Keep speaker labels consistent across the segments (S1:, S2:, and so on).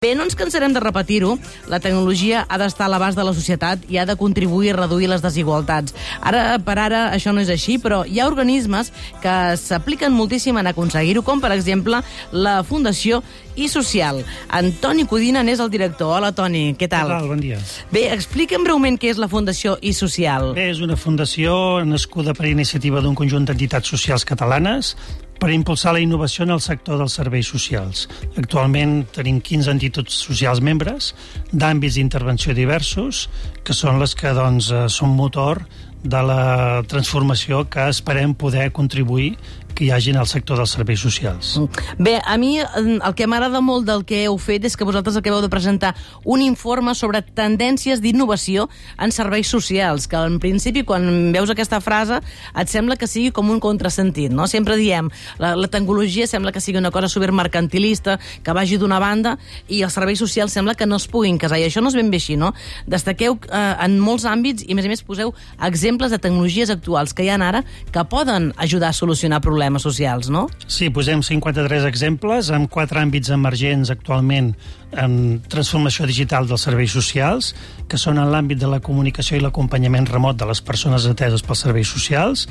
S1: Bé, no ens cansarem de repetir-ho. La tecnologia ha d'estar a l'abast de la societat i ha de contribuir a reduir les desigualtats. Ara, per ara, això no és així, però hi ha organismes que s'apliquen moltíssim en aconseguir-ho, com, per exemple, la Fundació i Social. Antoni Codina n'és el director. Hola, Toni, què tal?
S2: Què tal? Bon dia.
S1: Bé, explica'm breument què és la Fundació i Social.
S2: Bé, és una fundació nascuda per iniciativa d'un conjunt d'entitats socials catalanes per impulsar la innovació en el sector dels serveis socials. Actualment tenim 15 entitats socials membres d'àmbits d'intervenció diversos, que són les que doncs, eh, són motor de la transformació que esperem poder contribuir que hi hagi en el sector dels serveis socials.
S1: Bé, a mi el que m'agrada molt del que heu fet és que vosaltres acabeu de presentar un informe sobre tendències d'innovació en serveis socials, que en principi quan veus aquesta frase et sembla que sigui com un contrasentit, no? Sempre diem, la, la tecnologia sembla que sigui una cosa supermercantilista, que vagi d'una banda, i els serveis socials sembla que no es puguin casar, i això no és ben bé així, no? Destaqueu eh, en molts àmbits i, a més a més, poseu exemples de tecnologies actuals que hi ha ara que poden ajudar a solucionar problemes problemes socials, no?
S2: Sí, posem 53 exemples amb quatre àmbits emergents actualment en transformació digital dels serveis socials, que són en l'àmbit de la comunicació i l'acompanyament remot de les persones ateses pels serveis socials,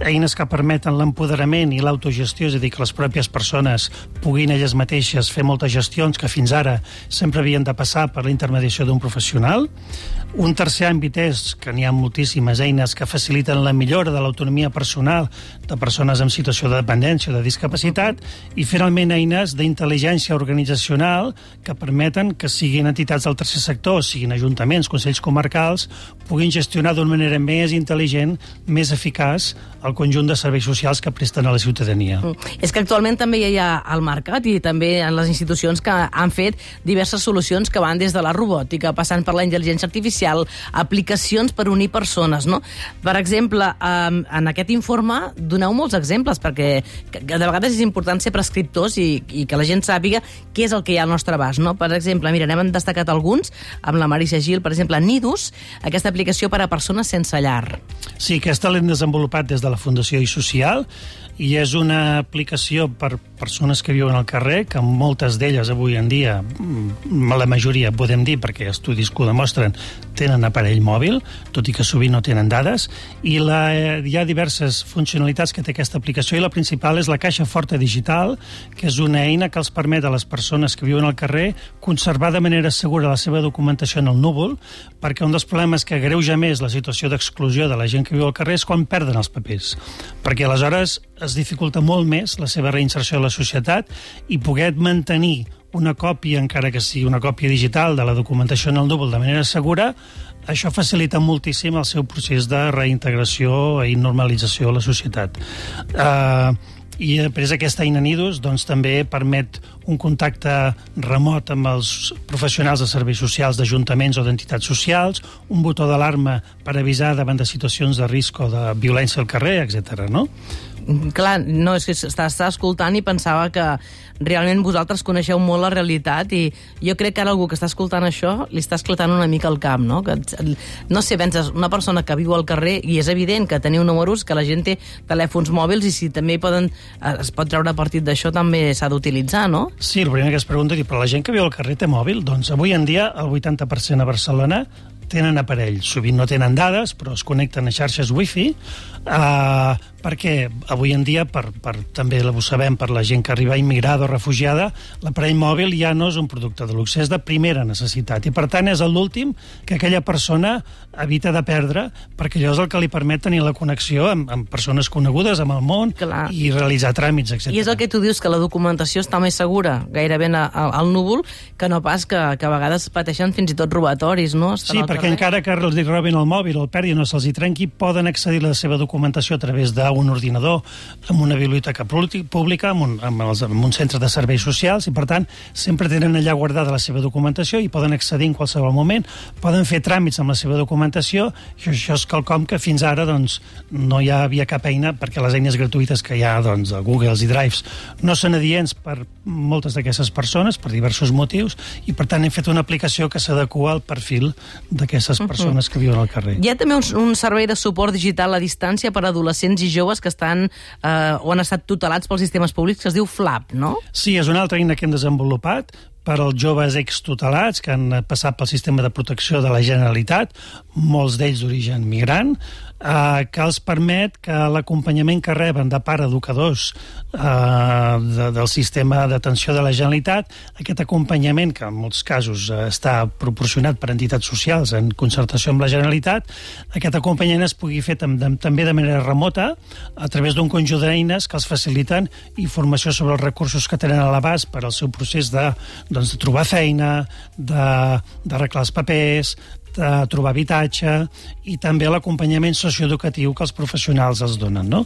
S2: eines que permeten l'empoderament i l'autogestió, és a dir, que les pròpies persones puguin elles mateixes fer moltes gestions que fins ara sempre havien de passar per la intermediació d'un professional. Un tercer àmbit és que n'hi ha moltíssimes eines que faciliten la millora de l'autonomia personal de persones en situació de dependència o de discapacitat i, finalment, eines d'intel·ligència organitzacional que permeten que siguin entitats del tercer sector, siguin ajuntaments, consells comarcals, puguin gestionar d'una manera més intel·ligent, més eficaç, el conjunt de serveis socials que presten a la ciutadania. Mm.
S1: És que actualment també hi ha al mercat i també en les institucions que han fet diverses solucions que van des de la robòtica, passant per la intel·ligència artificial, aplicacions per unir persones, no? Per exemple, en aquest informe doneu molts exemples, perquè de vegades és important ser prescriptors i, i que la gent sàpiga què és el que hi ha al nostre abast, no? Per exemple, mira, n'hem destacat alguns, amb la Marisa Gil, per exemple, Nidus, aquesta aplicació per a persones sense llar.
S2: Sí, aquesta l'hem desenvolupat des de la Fundació i Social i és una aplicació per persones que viuen al carrer, que moltes d'elles avui en dia, mm, la majoria podem dir, perquè estudis que ho demostren, tenen aparell mòbil, tot i que sovint no tenen dades, i la, eh, hi ha diverses funcionalitats que té aquesta aplicació, i la principal és la caixa forta digital, que és una eina que els permet a les persones que viuen al carrer conservar de manera segura la seva documentació en el núvol, perquè un dels problemes que greuja més la situació d'exclusió de la gent que viu al carrer és quan perden els papers, perquè aleshores es dificulta molt més la seva reinserció a la societat i poder mantenir una còpia, encara que sigui una còpia digital de la documentació en el núvol de manera segura, això facilita moltíssim el seu procés de reintegració i normalització a la societat. Uh, i després aquesta eina Nidus doncs, també permet un contacte remot amb els professionals de serveis socials d'ajuntaments o d'entitats socials, un botó d'alarma per avisar davant de situacions de risc o de violència al carrer, etc. no?
S1: Clar, no, és que està escoltant i pensava que realment vosaltres coneixeu molt la realitat i jo crec que ara algú que està escoltant això li està esclatant una mica el camp, no? Que, no sé, penses, una persona que viu al carrer i és evident que teniu números, que la gent té telèfons mòbils i si també poden, eh, es pot treure partit d'això també s'ha d'utilitzar, no?
S2: Sí, el primer que es pregunta és, però la gent que viu al carrer té mòbil? Doncs avui en dia el 80% a Barcelona tenen aparell. Sovint no tenen dades, però es connecten a xarxes wifi, eh, perquè avui en dia, per, per, també ho sabem per la gent que arriba immigrada o refugiada, l'aparell mòbil ja no és un producte de luxe, és de primera necessitat, i per tant és l'últim que aquella persona evita de perdre, perquè allò és el que li permet tenir la connexió amb, amb persones conegudes, amb el món, Clar. i realitzar tràmits, etc.
S1: I és el que tu dius, que la documentació està més segura, gairebé al núvol, que no pas que, que a vegades pateixen fins i tot robatoris, no?
S2: Estan sí, perquè carrer. encara que els robin el mòbil o el perdin o se'ls hi trenqui, poden accedir a la seva documentació a través de un ordinador amb una biblioteca pública, amb un, amb, els, amb un centre de serveis socials, i per tant sempre tenen allà guardada la seva documentació i poden accedir en qualsevol moment, poden fer tràmits amb la seva documentació, i això és quelcom que fins ara doncs, no hi havia cap eina, perquè les eines gratuïtes que hi ha, doncs, a Google i Drives, no són adients per moltes d'aquestes persones, per diversos motius, i per tant hem fet una aplicació que s'adequa al perfil d'aquestes persones uh -huh. que viuen al carrer.
S1: Hi ha també un, un servei de suport digital a distància per a adolescents i joves que estan eh, o han estat tutelats pels sistemes públics que es diu FLAP, no?
S2: Sí, és una altra eina que hem desenvolupat per als joves extutelats que han passat pel sistema de protecció de la Generalitat, molts d'ells d'origen migrant, eh, que els permet que l'acompanyament que reben de part educadors eh, de, del sistema d'atenció de la Generalitat, aquest acompanyament, que en molts casos eh, està proporcionat per entitats socials en concertació amb la Generalitat, aquest acompanyament es pugui fer tam també de manera remota a través d'un conjunt d'eines que els faciliten informació sobre els recursos que tenen a l'abast per al seu procés de, doncs, de trobar feina, d'arreglar els papers, de trobar habitatge i també l'acompanyament socioeducatiu que els professionals els donen, no?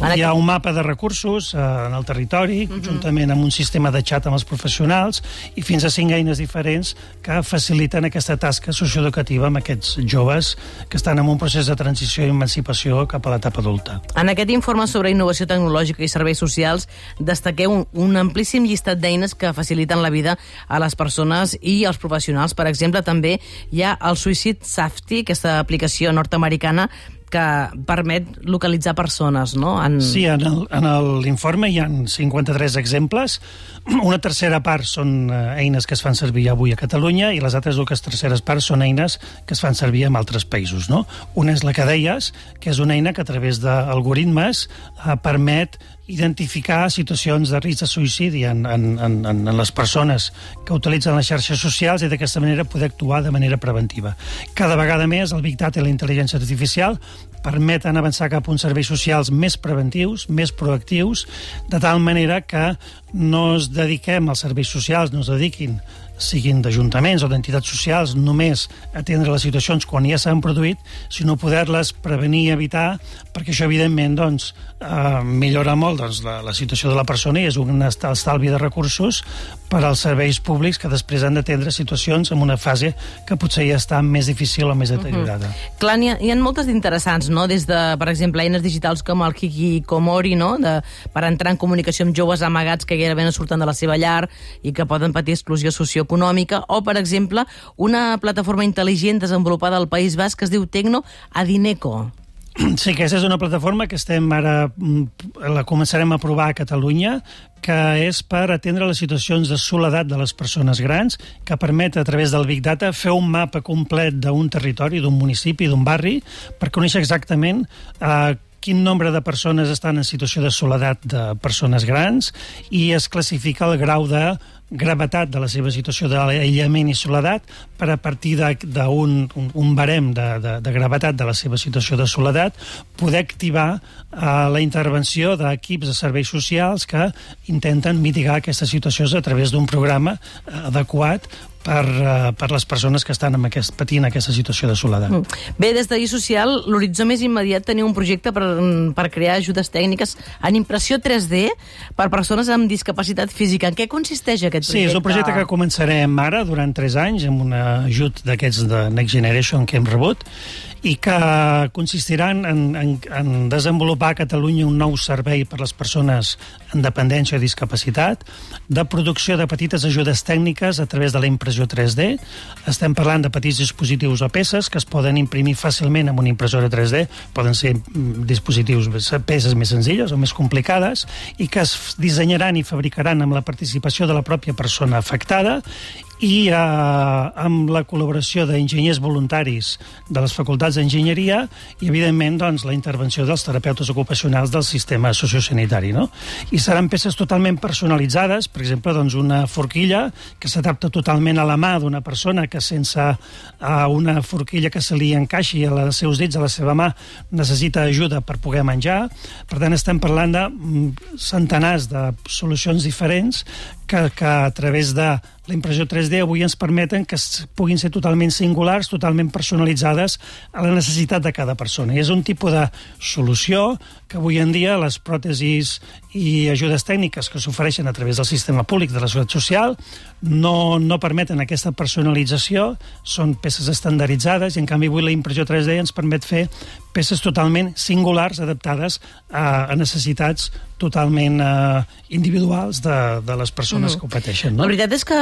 S2: Ara Hi ha un mapa de recursos eh, en el territori, uh mhm. -huh. juntament amb un sistema de xat amb els professionals, i fins a cinc eines diferents que faciliten aquesta tasca socioeducativa amb aquests joves que estan en un procés de transició i emancipació cap a l'etapa adulta.
S1: En aquest informe sobre innovació tecnològica i serveis socials destaqueu un, un amplíssim llistat d'eines que faciliten la vida a les persones i als professionals. Per exemple, també hi ha el Suicide Safety, aquesta aplicació nord-americana que permet localitzar persones, no?
S2: En... Sí, en l'informe hi ha 53 exemples. Una tercera part són eh, eines que es fan servir avui a Catalunya i les altres dues terceres parts són eines que es fan servir en altres països, no? Una és la que deies, que és una eina que a través d'algoritmes eh, permet identificar situacions de risc de suïcidi en, en, en, en les persones que utilitzen les xarxes socials i d'aquesta manera poder actuar de manera preventiva. Cada vegada més el Big Data i la intel·ligència artificial permeten avançar cap a uns serveis socials més preventius, més proactius, de tal manera que no es dediquem als serveis socials, no es dediquin siguin d'ajuntaments o d'entitats socials, només atendre les situacions quan ja s'han produït, sinó poder-les prevenir i evitar, perquè això, evidentment, doncs, eh, millora molt doncs, la, la situació de la persona i és un estalvi de recursos per als serveis públics que després han d'atendre situacions en una fase que potser ja està més difícil o més deteriorada. Uh -huh.
S1: Clar, hi ha, hi ha moltes d'interessants, no? Des de, per exemple, eines digitals com el Hikikomori, no? De, per entrar en comunicació amb joves amagats que no surten de la seva llar i que poden patir exclusió socioeconòmica econòmica, o, per exemple, una plataforma intel·ligent desenvolupada al País Basc que es diu Tecno Adineco.
S2: Sí, aquesta és una plataforma que estem ara, mm, la començarem a provar a Catalunya, que és per atendre les situacions de soledat de les persones grans, que permet a través del Big Data fer un mapa complet d'un territori, d'un municipi, d'un barri, per conèixer exactament eh, quin nombre de persones estan en situació de soledat de persones grans i es classifica el grau de gravetat de la seva situació d'aïllament i soledat per a partir d'un un, un barem de, de, de gravetat de la seva situació de soledat poder activar eh, la intervenció d'equips de serveis socials que intenten mitigar aquestes situacions a través d'un programa eh, adequat per, uh, per les persones que estan amb aquest, patint aquesta situació de soledat. Mm.
S1: Bé, des d'ahir social, l'horitzó més immediat tenia un projecte per, per crear ajudes tècniques en impressió 3D per persones amb discapacitat física. En què consisteix aquest projecte?
S2: Sí, és un projecte que començarem ara, durant 3 anys, amb un ajut d'aquests de Next Generation que hem rebut, i que consistiran en, en, en desenvolupar a Catalunya un nou servei per a les persones amb dependència o discapacitat, de producció de petites ajudes tècniques a través de la impressió 3D. Estem parlant de petits dispositius o peces que es poden imprimir fàcilment amb una impressora 3D, poden ser mm, dispositius, peces més senzilles o més complicades, i que es dissenyaran i fabricaran amb la participació de la pròpia persona afectada i eh, amb la col·laboració d'enginyers voluntaris de les facultats d'enginyeria i, evidentment, doncs, la intervenció dels terapeutes ocupacionals del sistema sociosanitari. No? I seran peces totalment personalitzades, per exemple, doncs, una forquilla que s'adapta totalment a la mà d'una persona que sense uh, una forquilla que se li encaixi als seus dits, a la seva mà, necessita ajuda per poder menjar. Per tant, estem parlant de mm, centenars de solucions diferents que, que a través de la impressió 3D avui ens permeten que puguin ser totalment singulars, totalment personalitzades a la necessitat de cada persona. I és un tipus de solució que avui en dia les pròtesis i ajudes tècniques que s'ofereixen a través del sistema públic de la Seguretat Social no, no permeten aquesta personalització, són peces estandarditzades i en canvi avui la impressió 3D ens permet fer peces totalment singulars, adaptades a, a necessitats totalment eh, individuals de, de les persones mm. que ho pateixen. No?
S1: La veritat és que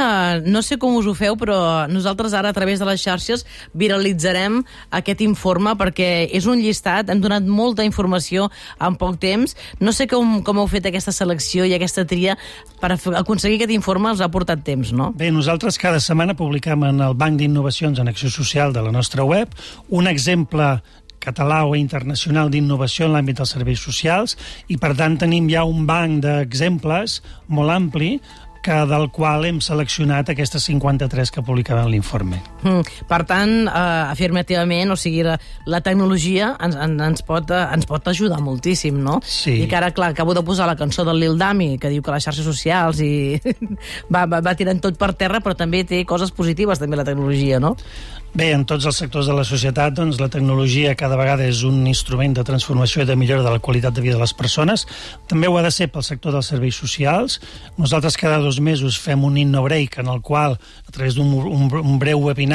S1: no sé com us ho feu, però nosaltres ara a través de les xarxes viralitzarem aquest informe perquè és un llistat, hem donat molta informació en poc temps. No sé com, com heu fet aquesta selecció i aquesta tria per aconseguir aquest informe els ha portat temps, no?
S2: Bé, nosaltres cada setmana publicam en el Banc d'Innovacions en Acció Social de la nostra web un exemple català o internacional d'innovació en l'àmbit dels serveis socials i, per tant, tenim ja un banc d'exemples molt ampli que del qual hem seleccionat aquestes 53 que publicaven l'informe.
S1: Mm, per tant, eh, afirmativament, o sigui, la, la tecnologia ens, en, ens, pot, eh, ens pot ajudar moltíssim, no?
S2: Sí.
S1: I que ara, clar, acabo de posar la cançó del Lil Dami, que diu que les xarxes socials i va, va, va tirant tot per terra, però també té coses positives, també, la tecnologia, no?
S2: Bé, en tots els sectors de la societat, doncs, la tecnologia cada vegada és un instrument de transformació i de millora de la qualitat de vida de les persones. També ho ha de ser pel sector dels serveis socials. Nosaltres cada dos mesos fem un Inno Break en el qual, a través d'un un, un breu webinar,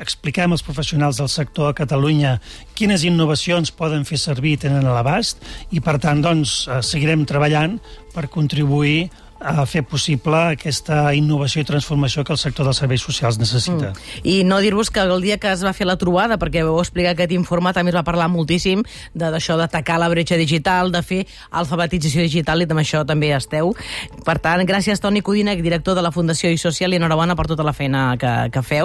S2: expliquem als professionals del sector a Catalunya quines innovacions poden fer servir i tenen a l'abast i, per tant, doncs, eh, seguirem treballant per contribuir a fer possible aquesta innovació i transformació que el sector dels serveis socials necessita. Mm.
S1: I no dir-vos que el dia que es va fer la trobada, perquè vau explicar aquest informe, també es va parlar moltíssim d'això d'atacar la bretxa digital, de fer alfabetització digital, i amb això també esteu. Per tant, gràcies Toni Codina, director de la Fundació i Social, i enhorabona per tota la feina que, que feu.